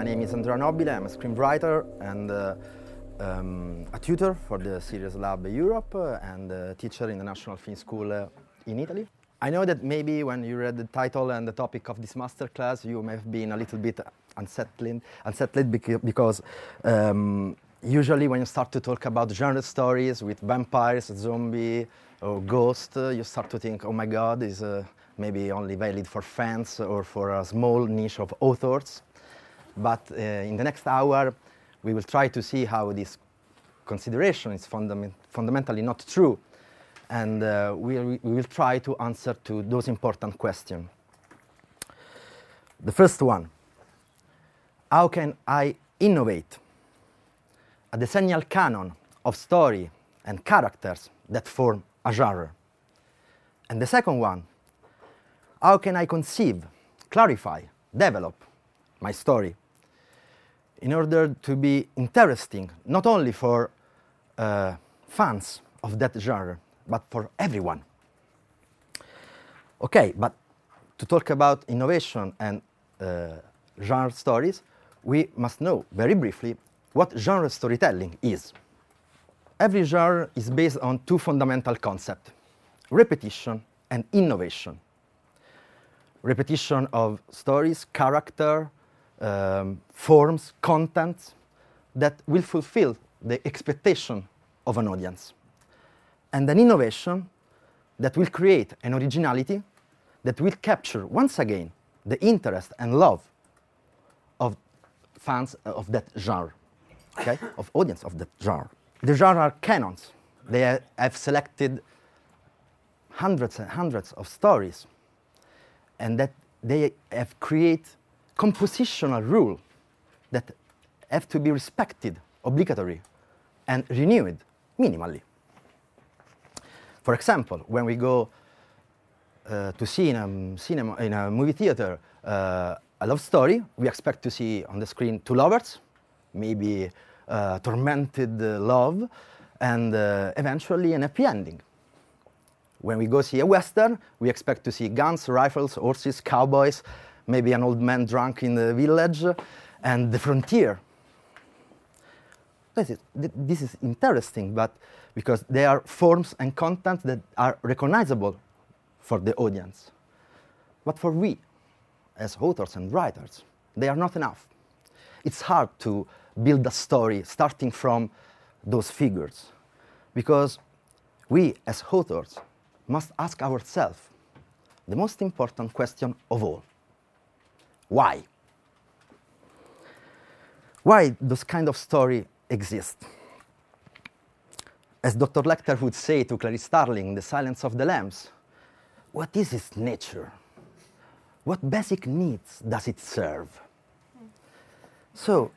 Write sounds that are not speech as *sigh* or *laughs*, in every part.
My name is Andrea Nobile. I'm a screenwriter and uh, um, a tutor for the Series Lab Europe uh, and a teacher in the National Film School uh, in Italy. I know that maybe when you read the title and the topic of this masterclass, you may have been a little bit unsettling, unsettled because um, usually when you start to talk about genre stories with vampires, zombie, or ghost, uh, you start to think, oh my God, is uh, maybe only valid for fans or for a small niche of authors. But uh, in the next hour, we will try to see how this consideration is fundament- fundamentally not true. And uh, we, we will try to answer to those important questions. The first one, how can I innovate a decennial canon of story and characters that form a genre? And the second one, how can I conceive, clarify, develop my story in order to be interesting not only for uh, fans of that genre, but for everyone? Okay, but to talk about innovation and uh, genre stories, we must know very briefly what genre storytelling is. Every genre is based on two fundamental concepts repetition and innovation. Repetition of stories, character, um, forms, contents that will fulfill the expectation of an audience. And an innovation that will create an originality that will capture once again the interest and love of fans of that genre, okay? *laughs* of audience of that genre. The genre are canons. They have selected hundreds and hundreds of stories, and that they have created compositional rule that have to be respected, obligatory, and renewed minimally. For example, when we go uh, to see in a, cinema, in a movie theater uh, a love story, we expect to see on the screen two lovers, maybe uh, tormented love, and uh, eventually an happy ending. When we go see a western, we expect to see guns, rifles, horses, cowboys, maybe an old man drunk in the village, and the frontier. This is, this is interesting, but because they are forms and content that are recognizable for the audience. But for we, as authors and writers, they are not enough. It's hard to build a story starting from those figures because we, as authors, must ask ourselves the most important question of all why? Why those kind of story exist? As Dr. Lecter would say to Clarice Starling, in The Silence of the Lambs, what is its nature? What basic needs does it serve? So,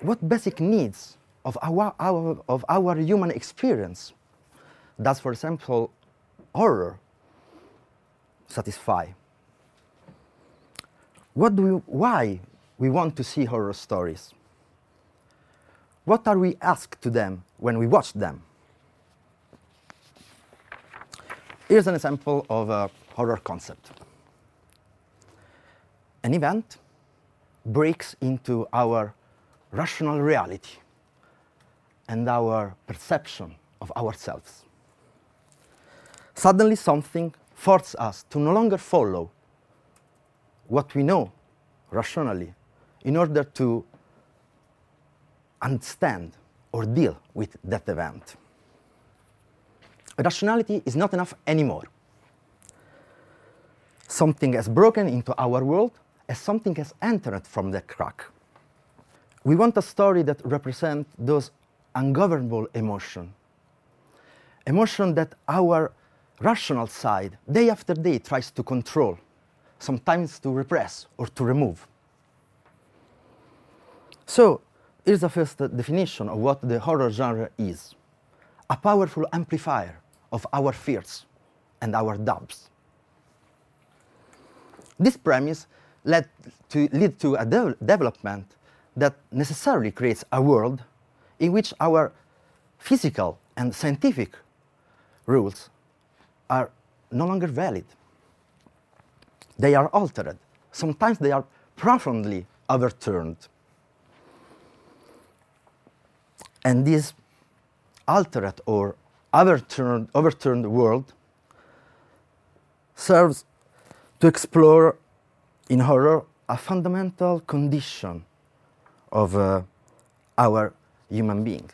what basic needs of our, our, of our human experience does, for example, horror satisfy? What do we, why we want to see horror stories? What are we asked to them when we watch them? Here's an example of a horror concept. An event breaks into our rational reality and our perception of ourselves. Suddenly, something forces us to no longer follow what we know rationally in order to understand or deal with that event. Rationality is not enough anymore. Something has broken into our world as something has entered from the crack. We want a story that represents those ungovernable emotions, emotion that our rational side, day after day, tries to control, sometimes to repress or to remove. So, here's the first definition of what the horror genre is a powerful amplifier of our fears and our doubts. This premise led to, lead to a de- development that necessarily creates a world in which our physical and scientific rules are no longer valid. They are altered. Sometimes they are profoundly overturned. And this altered or overturned, overturned world serves to explore in horror a fundamental condition of uh, our human being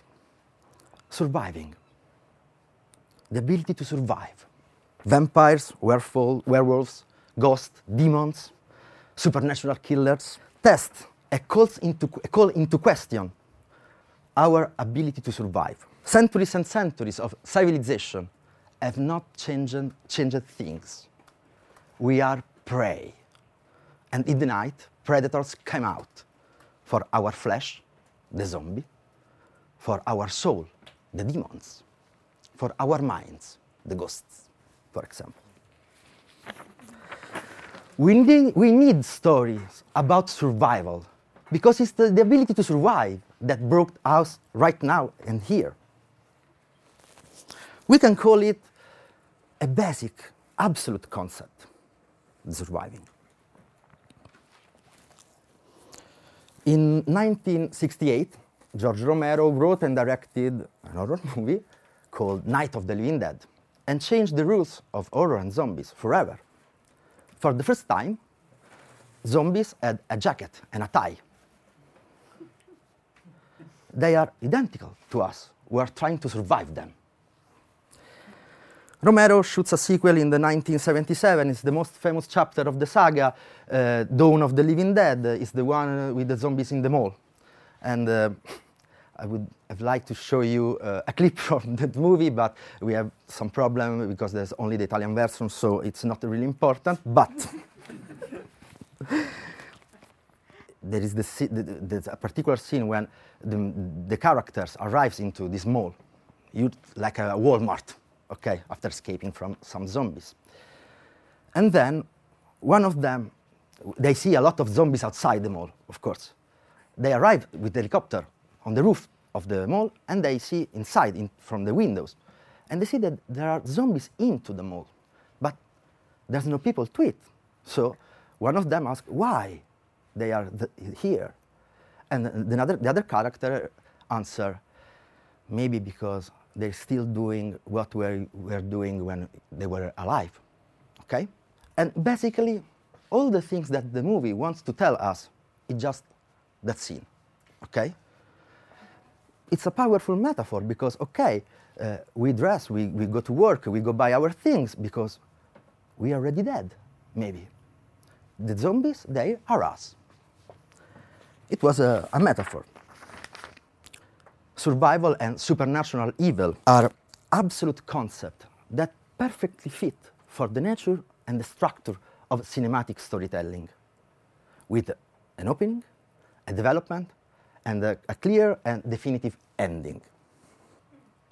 surviving, the ability to survive. Vampires, werewolves, ghosts, demons, supernatural killers test a call into, call into question our ability to survive. Centuries and centuries of civilization have not changed, changed things. We are prey. And in the night, predators come out for our flesh, the zombie, for our soul, the demons, for our minds, the ghosts, for example. We need, we need stories about survival because it's the, the ability to survive that broke us right now and here. We can call it a basic, absolute concept, surviving. In 1968, George Romero wrote and directed an horror movie called Night of the Living Dead and changed the rules of horror and zombies forever. For the first time, zombies had a jacket and a tie. They are identical to us. We are trying to survive them. Romero shoots a sequel in the 1977. It's the most famous chapter of the saga. Uh, Dawn of the Living Dead is the one with the zombies in the mall. And uh, *laughs* I would have like to show you uh, a clip *laughs* from that movie, but we have some problem because there's only the Italian version, so it's not really important. But *laughs* there is the, the, the, a particular scene when the, the characters arrives into this mall, you, like a Walmart, okay, after escaping from some zombies. And then one of them, they see a lot of zombies outside the mall, of course. They arrive with the helicopter on the roof of the mall and they see inside in, from the windows. And they see that there are zombies into the mall, but there's no people to it. So one of them asks why they are here. And the other, the other character answer, maybe because they're still doing what we were doing when they were alive. Okay? And basically, all the things that the movie wants to tell us is just that scene. Okay? It's a powerful metaphor because, okay, uh, we dress, we, we go to work, we go buy our things because we are already dead, maybe. The zombies, they are us. It was a, a metaphor. Survival and supernatural evil are absolute concepts that perfectly fit for the nature and the structure of cinematic storytelling, with an opening, a development, and a, a clear and definitive ending.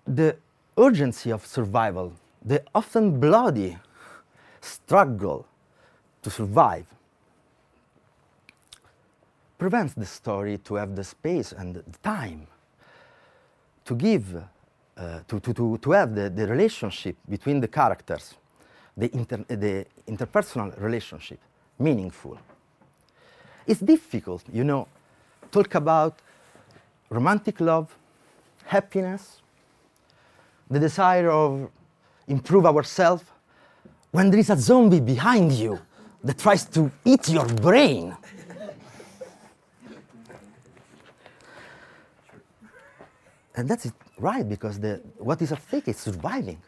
The urgency of survival, the often bloody struggle to survive, prevents the story to have the space and the time to give, uh, to, to, to, to have the, the relationship between the characters, the, inter, the interpersonal relationship, meaningful. It's difficult, you know, talk about romantic love, happiness, the desire of improve ourselves when there is a zombie behind you that tries to eat your brain. and that's right because the, what is at stake is surviving.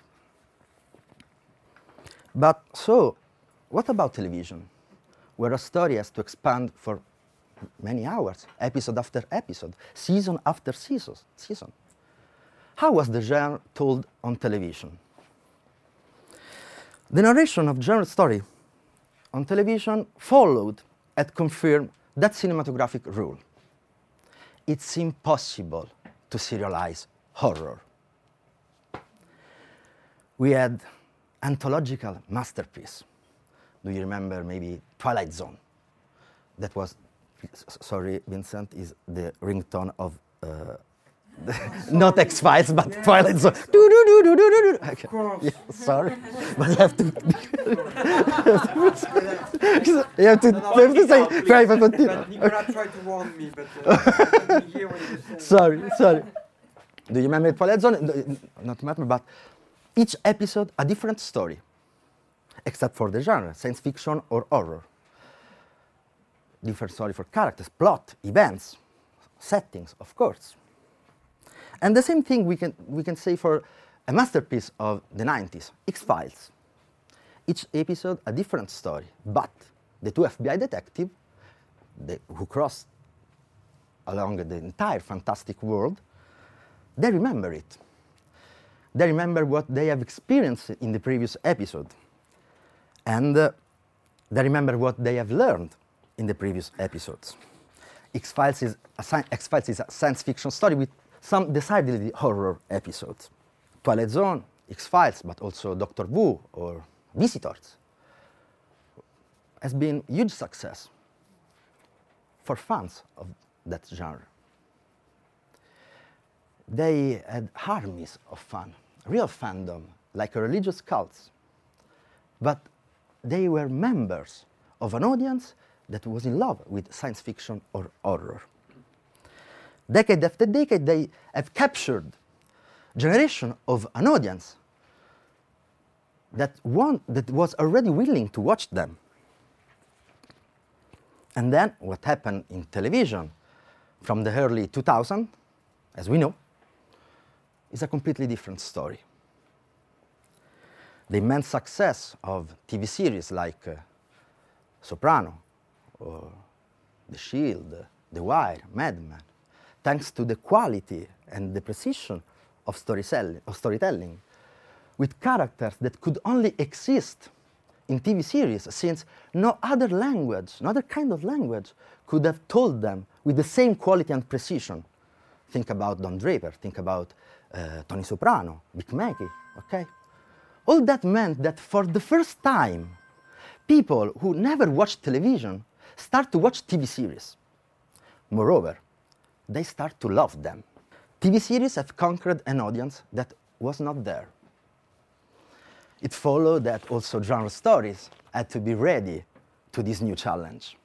But so, what about television, where a story has to expand for many hours, episode after episode, season after season. season. How was the genre told on television? The narration of genre story on television followed and confirmed that cinematographic rule. It's impossible to serialize horror. We had anthological masterpiece. Do you remember maybe Twilight Zone? That was sorry, Vincent, is the ringtone of uh, *laughs* not X Files, but Twilight Zone. Do, do, do, do, do, do, do. Okay. Yeah, sorry, but you have to. *laughs* you have to, you have to say out, please. five continue. But tried to warn me, but uh, I didn't hear what he was saying. Sorry, sorry. Do you remember Twilight Zone? Not remember, but each episode a different story, except for the genre, science fiction or horror. Different story for characters, plot, events, settings, of course. And the same thing we can, we can say for a masterpiece of the 90s, X-Files. Each episode a different story, but the two FBI detectives who cross along the entire fantastic world, they remember it. They remember what they have experienced in the previous episode. And uh, they remember what they have learned in the previous episodes. X-Files is, X-Files is a science fiction story with some decidedly horror episodes. Twilight Zone, X-Files, but also Doctor Who or Visitors has been huge success for fans of that genre. They had armies of fun, real fandom, like a religious cults. But they were members of an audience that was in love with science fiction or horror. Decade after decade, they have captured generation of an audience that, want, that was already willing to watch them. And then what happened in television from the early 2000s, as we know, is a completely different story. The immense success of TV series like uh, Soprano or The Shield, The Wire, Mad Men, thanks to the quality and the precision of, storytelling, of storytelling, with characters that could only exist in TV series, since no other language, no other kind of language, could have told them with the same quality and precision. Think about Don Draper, think about uh, Tony Soprano, Vic Mackey, okay? All that meant that for the first time, people who never watched television start to watch TV series. Moreover, they start to love them. TV series have conquered an audience that was not there. It followed that also genre stories had to be ready to this new challenge.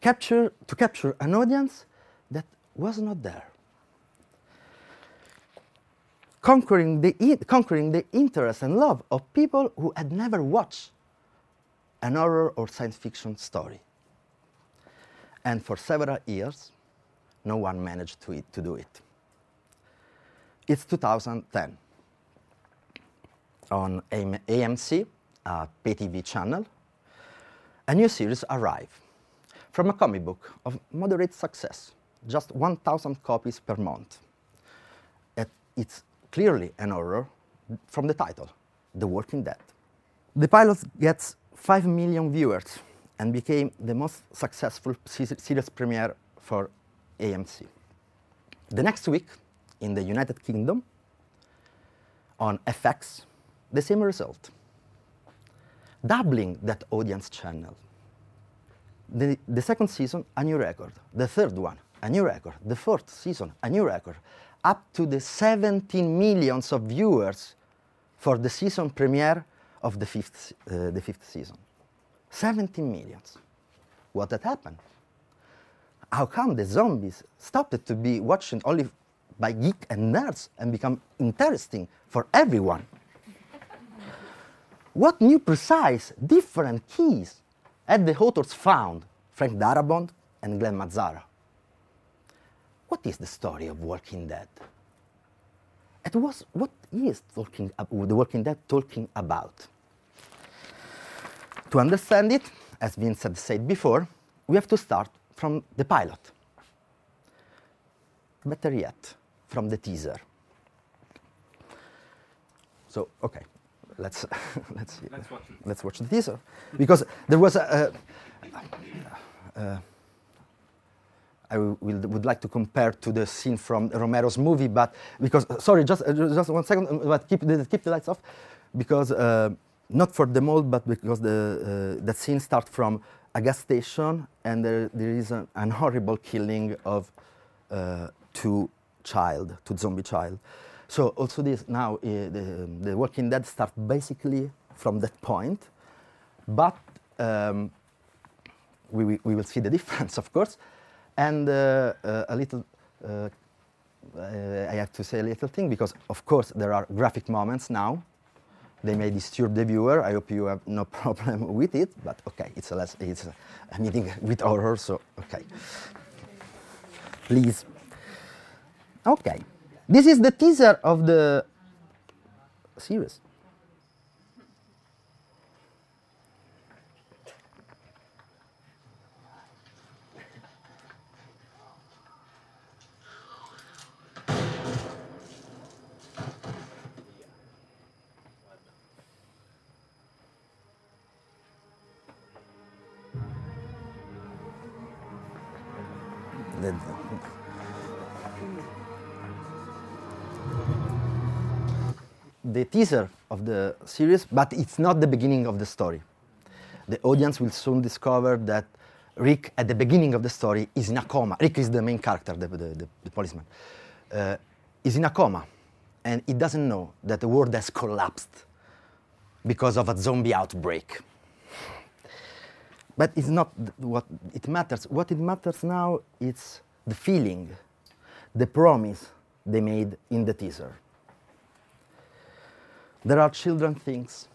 Capture, to capture an audience that was not there. Conquering the, conquering the interest and love of people who had never watched an horror or science fiction story. And for several years, no one managed to, to do it. It's 2010 on AM AMC, a uh, pay TV channel, a new series arrived from a comic book of moderate success, just 1,000 copies per month. It- it's clearly an horror from the title, The Walking Dead. The pilot gets 5 million viewers and became the most successful series premiere for AMC. The next week, in the United Kingdom, on FX, the same result. Doubling that audience channel. The, the second season, a new record. The third one, a new record. The fourth season, a new record. Up to the 17 millions of viewers for the season premiere of the fifth, uh, the fifth season. 17 millions. What had happened? How come the zombies stopped to be watched only by geek and nerds and become interesting for everyone? what new precise, different keys had the authors found, Frank Darabont and Glen Mazzara? What is the story of Walking Dead? It was, what is talking, ab- uh, The Walking Dead talking about? To understand it, as Vincent said before, we have to start from the pilot. Better yet, from the teaser. So, okay, let's *laughs* let's see. Let's watch let's watch the teaser because there was a. a, a I will, would like to compare to the scene from Romero's movie, but because sorry, just uh, just one second, but keep the, keep the lights off, because uh, not for the mold, but because the uh, that scene starts from a gas station and there, there is an, an horrible killing of uh, two child, two zombie child. So also this now uh, the, the Walking Dead start basically from that point, but um, we, we, we will see the *laughs* difference, of course, and uh, uh, a little. Uh, I have to say a little thing because, of course, there are graphic moments now. They may disturb the viewer. I hope you have no *laughs* problem with it, but okay, it's a, less, it's a meeting *laughs* with horror, so okay. Please. Okay. This is the teaser of the series. The- the teaser of the series, but it's not the beginning of the story. The audience will soon discover that Rick, at the beginning of the story, is in a coma. Rick is the main character, the, the, the, the policeman. Uh, is in a coma, and he doesn't know that the world has collapsed because of a zombie outbreak. But it's not what it matters. What it matters now is the feeling, the promise they made in the teaser. There are children things,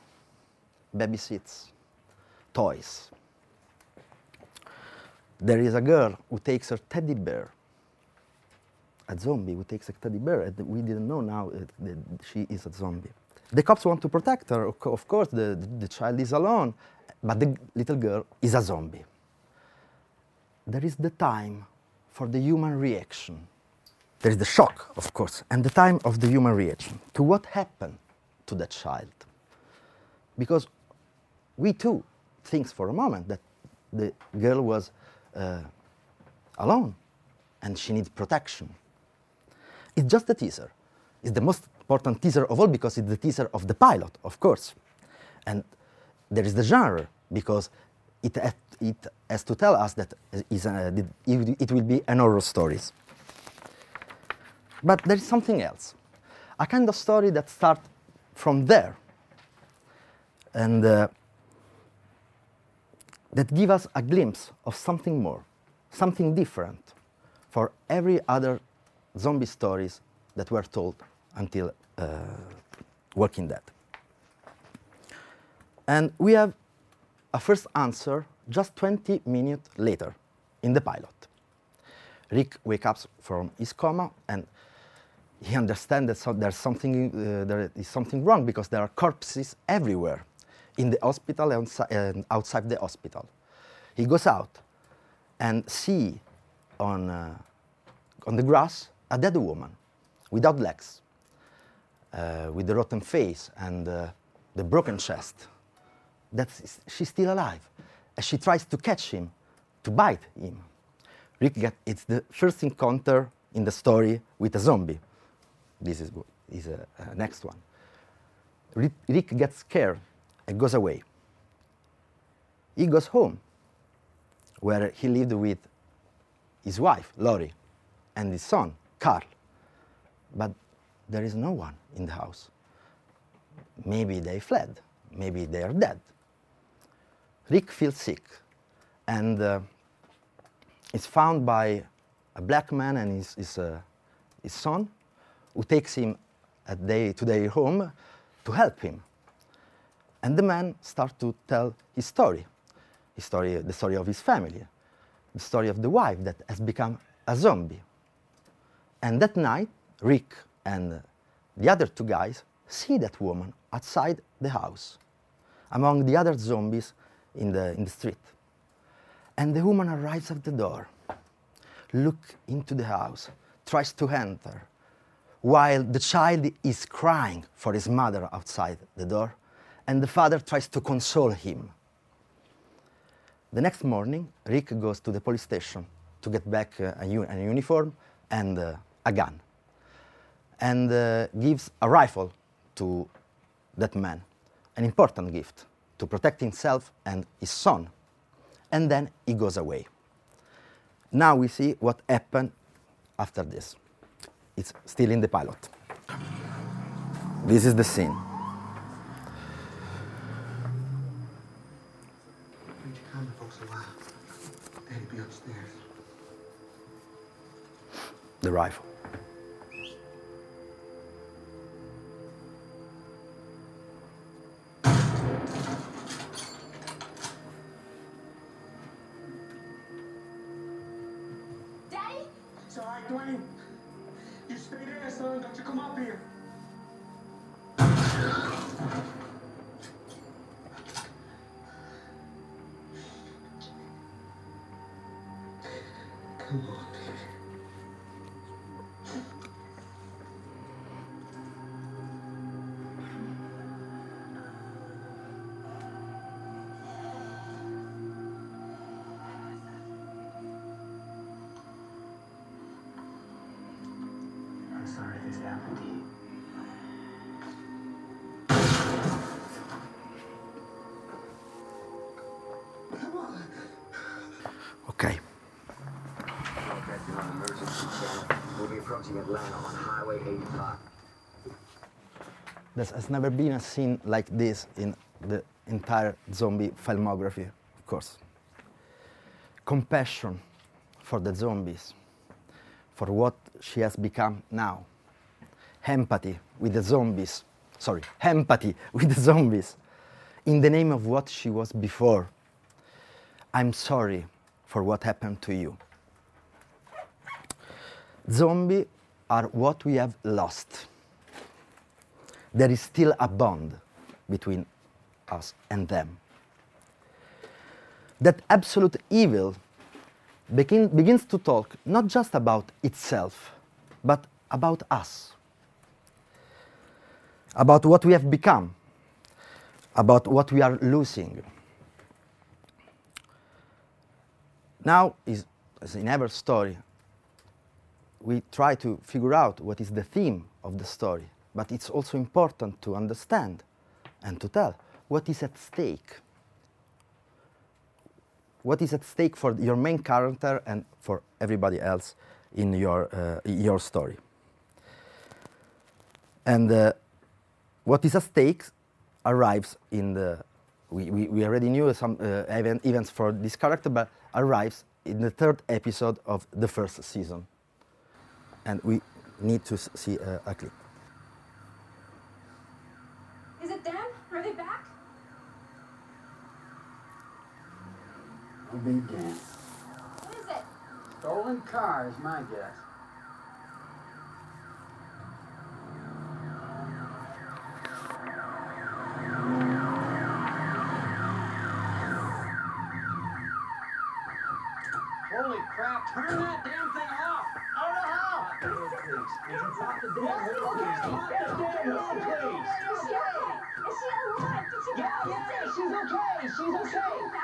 baby seats, toys. There is a girl who takes her teddy bear, a zombie who takes a teddy bear, and we didn't know now that she is a zombie. The cops want to protect her, of course, the, the, child is alone, but the little girl is a zombie. There is the time for the human reaction. There is the shock, of course, and the time of the human reaction to what happened to that child. Because we too think for a moment that the girl was uh, alone and she needs protection. It's just a teaser. It's the most important teaser of all because it's the teaser of the pilot, of course. And there is the genre because it, it has to tell us that is a, it will be an horror stories. But there is something else, a kind of story that starts from there, and uh, that give us a glimpse of something more, something different, for every other zombie stories that were told until uh, Walking Dead. And we have a first answer just 20 minutes later in the pilot. Rick wakes up from his coma and he understands that so there's something, uh, there is something wrong because there are corpses everywhere in the hospital and, outside the hospital. He goes out and see on, uh, on the grass a dead woman without legs, Uh, with the rotten face and uh, the broken chest. that she's still alive. As she tries to catch him, to bite him. Rick get, it's the first encounter in the story with a zombie. This is, is a, a next one. Rick, Rick gets scared and goes away. He goes home, where he lived with his wife, Lori, and his son, Carl. But there is no one in the house. Maybe they fled. Maybe they are dead. Rick feels sick and uh, is found by a black man and his, his, uh, his son, who takes him day, to their home to help him. And the man starts to tell his story, his story, the story of his family, the story of the wife that has become a zombie. And that night, Rick and the other two guys see that woman outside the house, among the other zombies in the, in the street. And the woman arrives at the door, look into the house, tries to enter, while the child is crying for his mother outside the door, and the father tries to console him. The next morning, Rick goes to the police station to get back uh, a, u- a uniform and uh, a gun, and uh, gives a rifle to that man, an important gift to protect himself and his son. And then he goes away. Now we see what happened after this. it's still in the pilot. This is the scene. Wait your It's all right, Duane. You stay there, son. Don't you come up here. Atlanta on Highway 85. There has never been a scene like this in the entire zombie filmography, of course. Compassion for the zombies, for what she has become now. Empathy with the zombies. Sorry, empathy *laughs* with the zombies. In the name of what she was before. I'm sorry for what happened to you. Zombies are what we have lost there is still a bond between us and them. That absolute evil begin, begins to talk not just about itself, but about us, about what we have become, about what we are losing. Now, is, as in every story, we try to figure out what is the theme of the story, but it's also important to understand and to tell what is at stake. What is at stake for your main character and for everybody else in your, uh, your story. And uh, what is at stake arrives in the. We, we, we already knew some uh, event, events for this character, but arrives in the third episode of the first season. And we need to see uh, a clip. Is it them? Are they back? No big game. What is it? Stolen car is my guess. Holy crap, turn that damn thing off! I don't know how! Please, would you drop the damn wheel, please? Drop the damn wheel, please! Is she okay? Is she alive? Did she Yeah, yeah, she's okay, she's! Yes!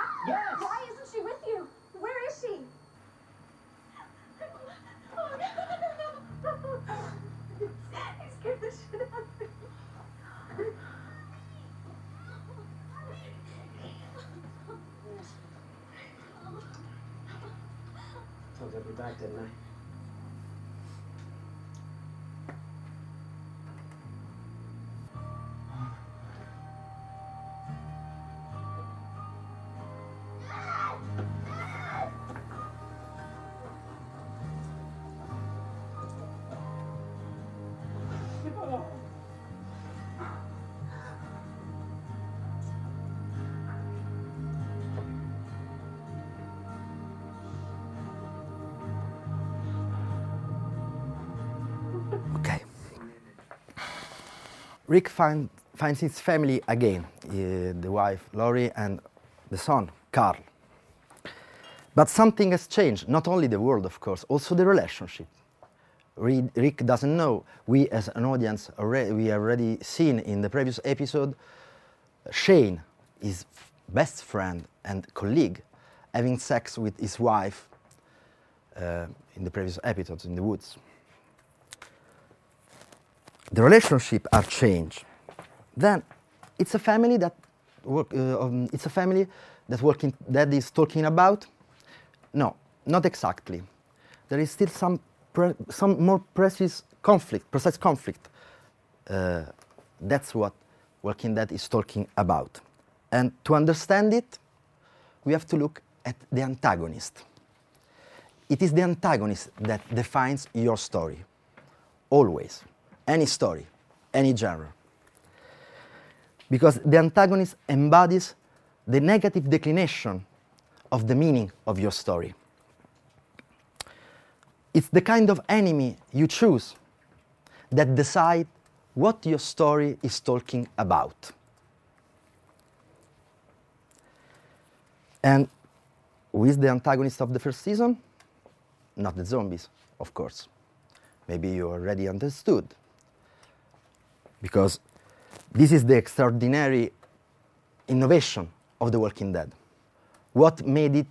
Rick find, finds his family again uh, the wife, Lori, and the son, Carl. But something has changed, not only the world, of course, also the relationship. Re- Rick doesn't know. We, as an audience, already, we already seen in the previous episode Shane, his best friend and colleague, having sex with his wife uh, in the previous episodes in the woods the relationship are changed, then it's a family that work, uh, um, it's a family that working that is talking about. No, not exactly. There is still some some more precise conflict, precise conflict. Uh, that's what Walking Dead is talking about. And to understand it, we have to look at the antagonist. It is the antagonist that defines your story, always, any story, any genre. Because the antagonist embodies the negative declination of the meaning of your story. It's the kind of enemy you choose that decide what your story is talking about. And who is the antagonist of the first season? Not the zombies, of course. Maybe you already understood. Because this is the extraordinary innovation of The Walking Dead. What made it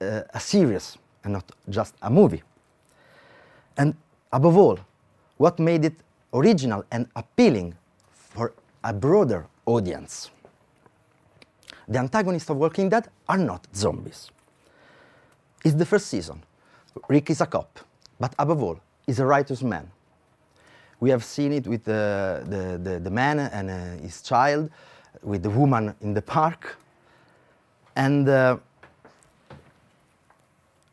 uh, a series and not just a movie? And above all, what made it original and appealing for a broader audience? The antagonists of Walking Dead are not zombies. It's the first season. Rick is a cop, but above all, he's a righteous man. We have seen it with uh, the, the, the man and uh, his child, with the woman in the park. And uh,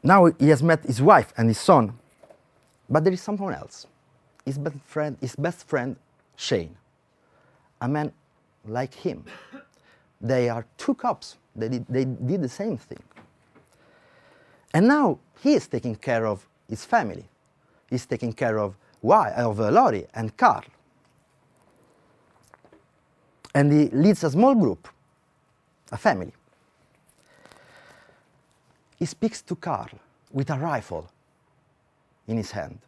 now he has met his wife and his son, but there is someone else. His best friend, his best friend Shane, a man like him. They are two cops. They did, they did the same thing. And now he is taking care of his family. He's taking care of why of Lori and Carl. And he leads a small group, a family. He speaks to Carl with a rifle in his hand.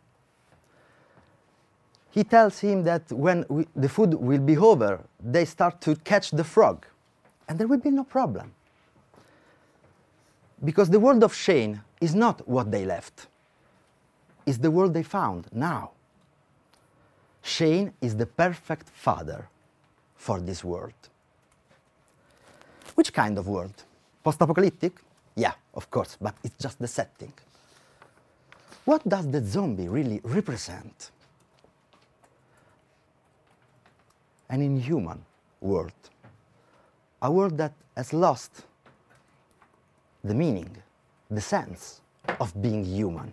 He tells him that when we, the food will be over, they start to catch the frog, and there will be no problem. Because the world of Shane is not what they left, it's the world they found now. Shane is the perfect father for this world. Which kind of world? Post apocalyptic? Yeah, of course, but it's just the setting. What does the zombie really represent? An inhuman world. A world that has lost the meaning, the sense of being human.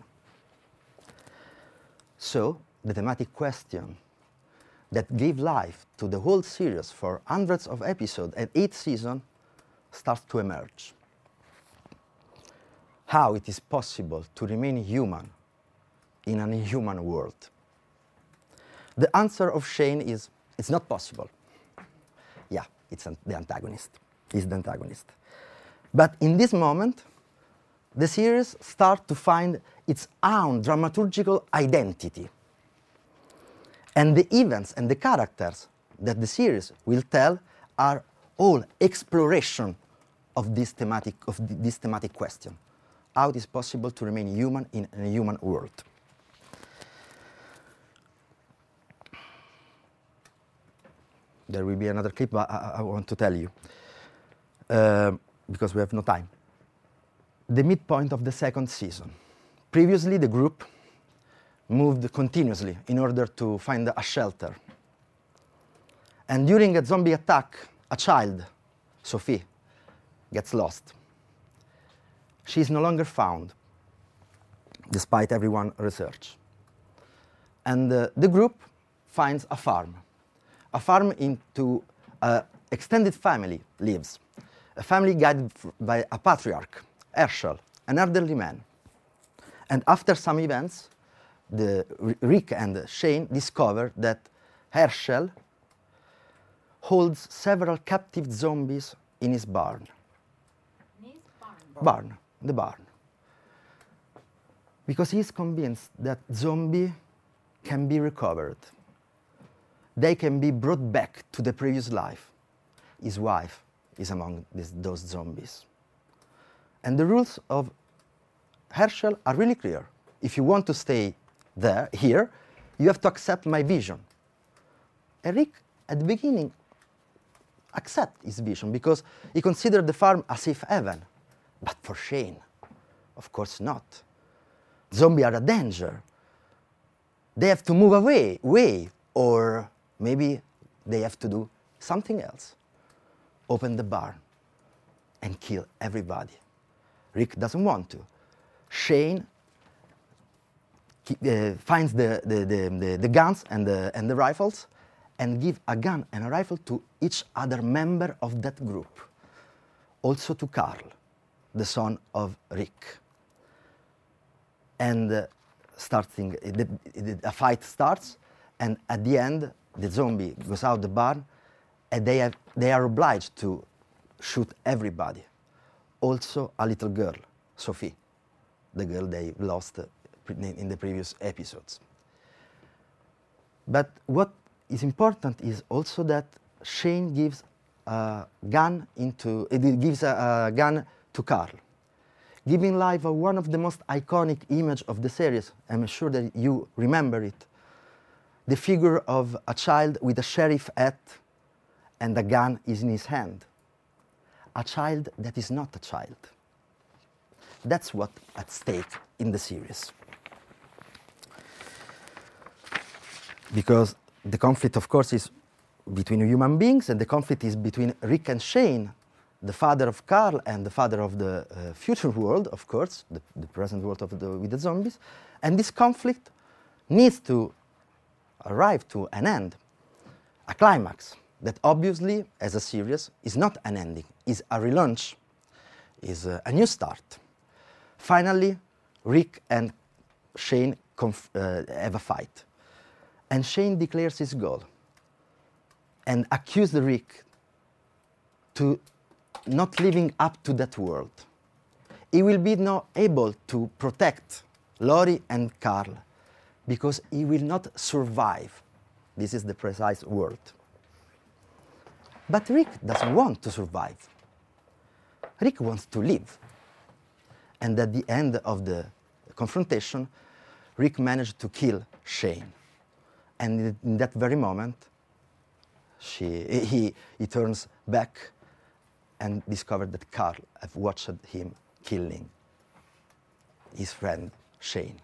So, the thematic question that gave life to the whole series for hundreds of episodes and each season starts to emerge. How it is possible to remain human in an inhuman world? The answer of Shane is it's not possible. Yeah, it's an, the antagonist. He's the antagonist. But in this moment, the series starts to find its own dramaturgical identity. And the events and the characters that the series will tell are all exploration of this thematic, of th- this thematic question. How it is possible to remain human in a human world. There will be another clip, but I, I- want to tell you, um, because we have no time. The midpoint of the second season. Previously, the group moved continuously in order to find a shelter. And during a zombie attack, a child, Sophie, gets lost. She is no longer found, despite everyone's research. And uh, the group finds a farm, a farm into an extended family lives, a family guided by a patriarch, Hershel, an elderly man. And after some events, the Rick and Shane discover that Hershel holds several captive zombies in his barn. Barn, the barn. Because he's convinced that zombie can be recovered. They can be brought back to the previous life. His wife is among these, those zombies. And the rules of Hershel are really clear. If you want to stay there, here, you have to accept my vision. Eric, at the beginning, accept his vision because he considered the farm as if heaven. But for Shane, of course not. Zombies are a danger. they have to move away, way, or maybe they have to do something else. Open the barn and kill everybody. Rick doesn't want to. Shane uh, finds the, the, the, the, guns and the, and the rifles and give a gun and a rifle to each other member of that group. Also to Carl, the son of Rick. And uh, starting, the, the, a fight starts, and at the end, the zombie goes out the barn, and they, have, they are obliged to shoot everybody. Also, a little girl, Sophie, the girl they lost uh, in the previous episodes. But what is important is also that Shane gives a gun into it gives a, a gun to Carl, giving life a one of the most iconic image of the series. I'm sure that you remember it. The figure of a child with a sheriff hat and a gun is in his hand. A child that is not a child. That's what at stake in the series. Because the conflict, of course, is between human beings, and the conflict is between Rick and Shane, the father of Carl and the father of the uh, future *laughs* world, of course, the, the present world of the, with the zombies. And this conflict needs to arrive to an end, a climax that obviously, as a series, is not an ending, is a relaunch, is a, a new start. Finally, Rick and Shane uh, have a fight. And Shane declares his goal and accuses Rick to not living up to that world. He will be not able to protect Lori and Carl because he will not survive. This is the precise word. But Rick doesn't want to survive. Rick wants to live. And at the end of the confrontation, Rick managed to kill Shane. And in that very moment, she, he, he turns back and discovered that Carl had watched him killing his friend Shane.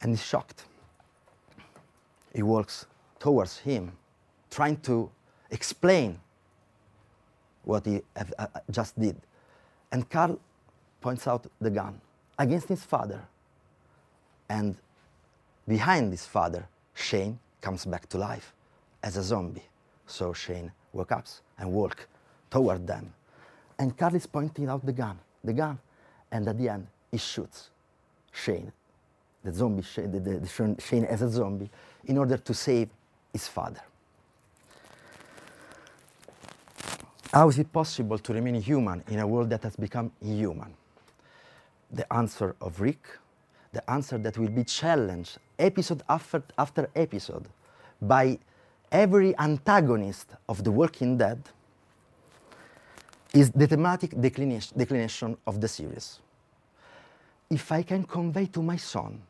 And he's shocked. He walks towards him, trying to explain what he uh, uh, just did. And Carl points out the gun against his father. And behind his father, Shane comes back to life as a zombie. So Shane wakes up and walks toward them. And Carl is pointing out the gun, the gun, and at the end he shoots Shane, the zombie, the, the, the Shane as a zombie, in order to save his father. How is it possible to remain human in a world that has become inhuman? The answer of Rick, the answer that will be challenged episode after, after episode by every antagonist of The Walking Dead, is the thematic declination, declination of the series. If I can convey to my son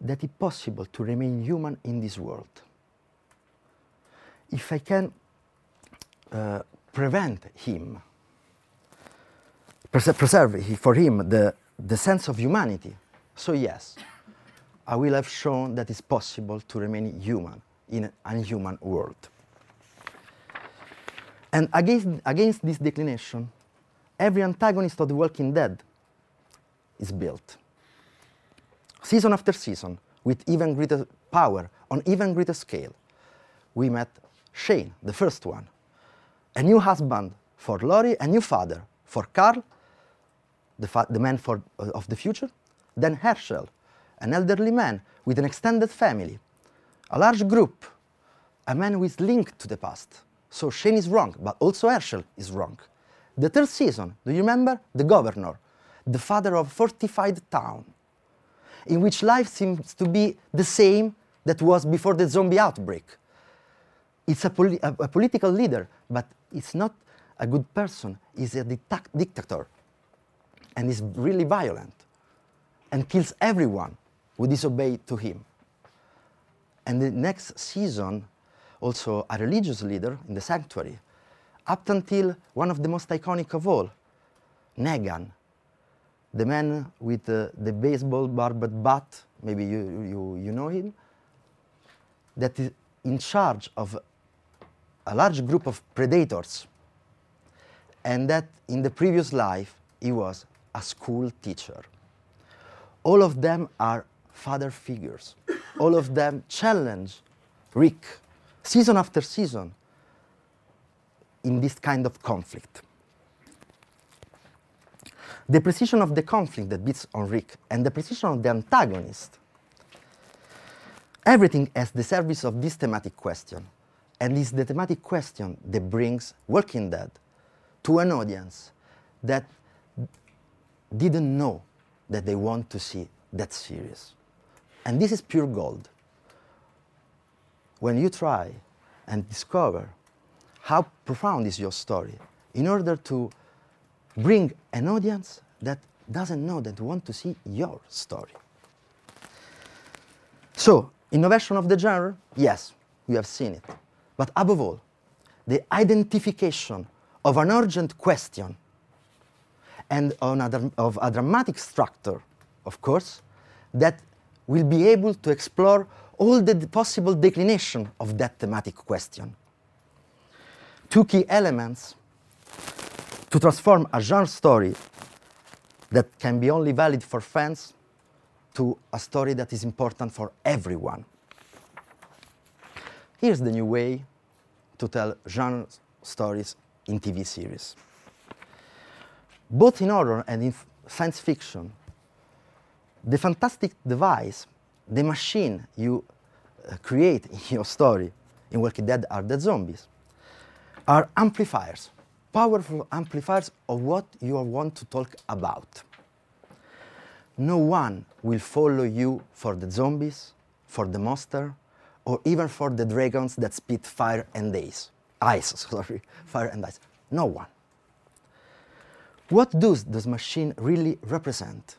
that it's possible to remain human in this world, if I can uh, prevent him, pres- preserve for him the, the sense of humanity, so yes, I will have shown that it's possible to remain human in an unhuman world. And against, against this declination, every antagonist of The Walking Dead is built. Season after season, with even greater power, on even greater scale, we met Shane, the first one, a new husband for Lori, a new father for Carl, the, fa- the man for, uh, of the future, then Hershel, an elderly man with an extended family, a large group, a man who is linked to the past. So Shane is wrong, but also Hershel is wrong. The third season, do you remember? The governor, the father of a fortified town, in which life seems to be the same that was before the zombie outbreak. It's a, poli- a, a political leader, but it's not a good person. He's a dicta- dictator, and is really violent, and kills everyone who disobey to him. And the next season, also a religious leader in the sanctuary, up until one of the most iconic of all, Negan, the man with uh, the baseball barbed bat maybe you, you, you know him, that is in charge of a large group of predators, and that in the previous life he was a school teacher. All of them are father figures. All of them challenge Rick season after season in this kind of conflict. The precision of the conflict that beats on Rick and the precision of the antagonist, everything as the service of this thematic question. And it's the thematic question that brings Walking Dead to an audience that didn't know that they want to see that series. And this is pure gold. When you try and discover how profound is your story, in order to bring an audience that doesn't know that want to see your story. So, innovation of the genre, yes, you have seen it. But above all, the identification of an urgent question and a of a dramatic structure, of course, that will be able to explore all the possible declination of that thematic question. Two key elements to transform a genre story that can be only valid for fans to a story that is important for everyone. Here's the new way to tell genre stories in TV series. Both in horror and in science fiction, the fantastic device, the machine you uh, create in your story in Walking Dead are the zombies, are amplifiers, powerful amplifiers of what you want to talk about. No one will follow you for the zombies, for the monster, or even for the dragons that spit fire and ice. Ice, *laughs* sorry, fire and ice. No one. What does this machine really represent?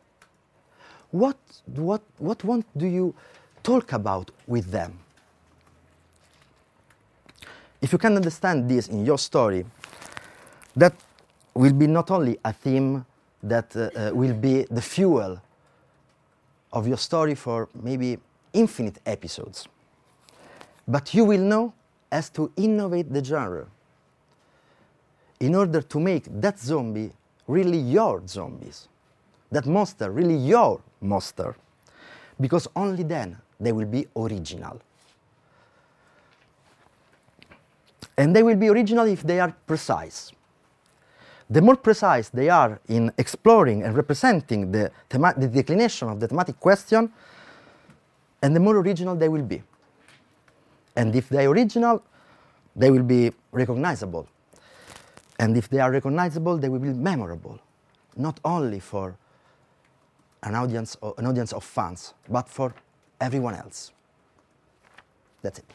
What, what, what want do you talk about with them? If you can understand this in your story, that will be not only a theme that uh, uh, will be the fuel of your story for maybe infinite episodes, but you will know as to innovate the genre in order to make that zombie really your zombies, that monster really your monster, because only then they will be original. And they will be original if they are precise. The more precise they are in exploring and representing the, the declination of the thematic question, and the more original they will be. And if they are original, they will be recognizable. And if they are recognizable, they will be memorable, not only for an audience, o- an audience of fans, but for everyone else. That's it.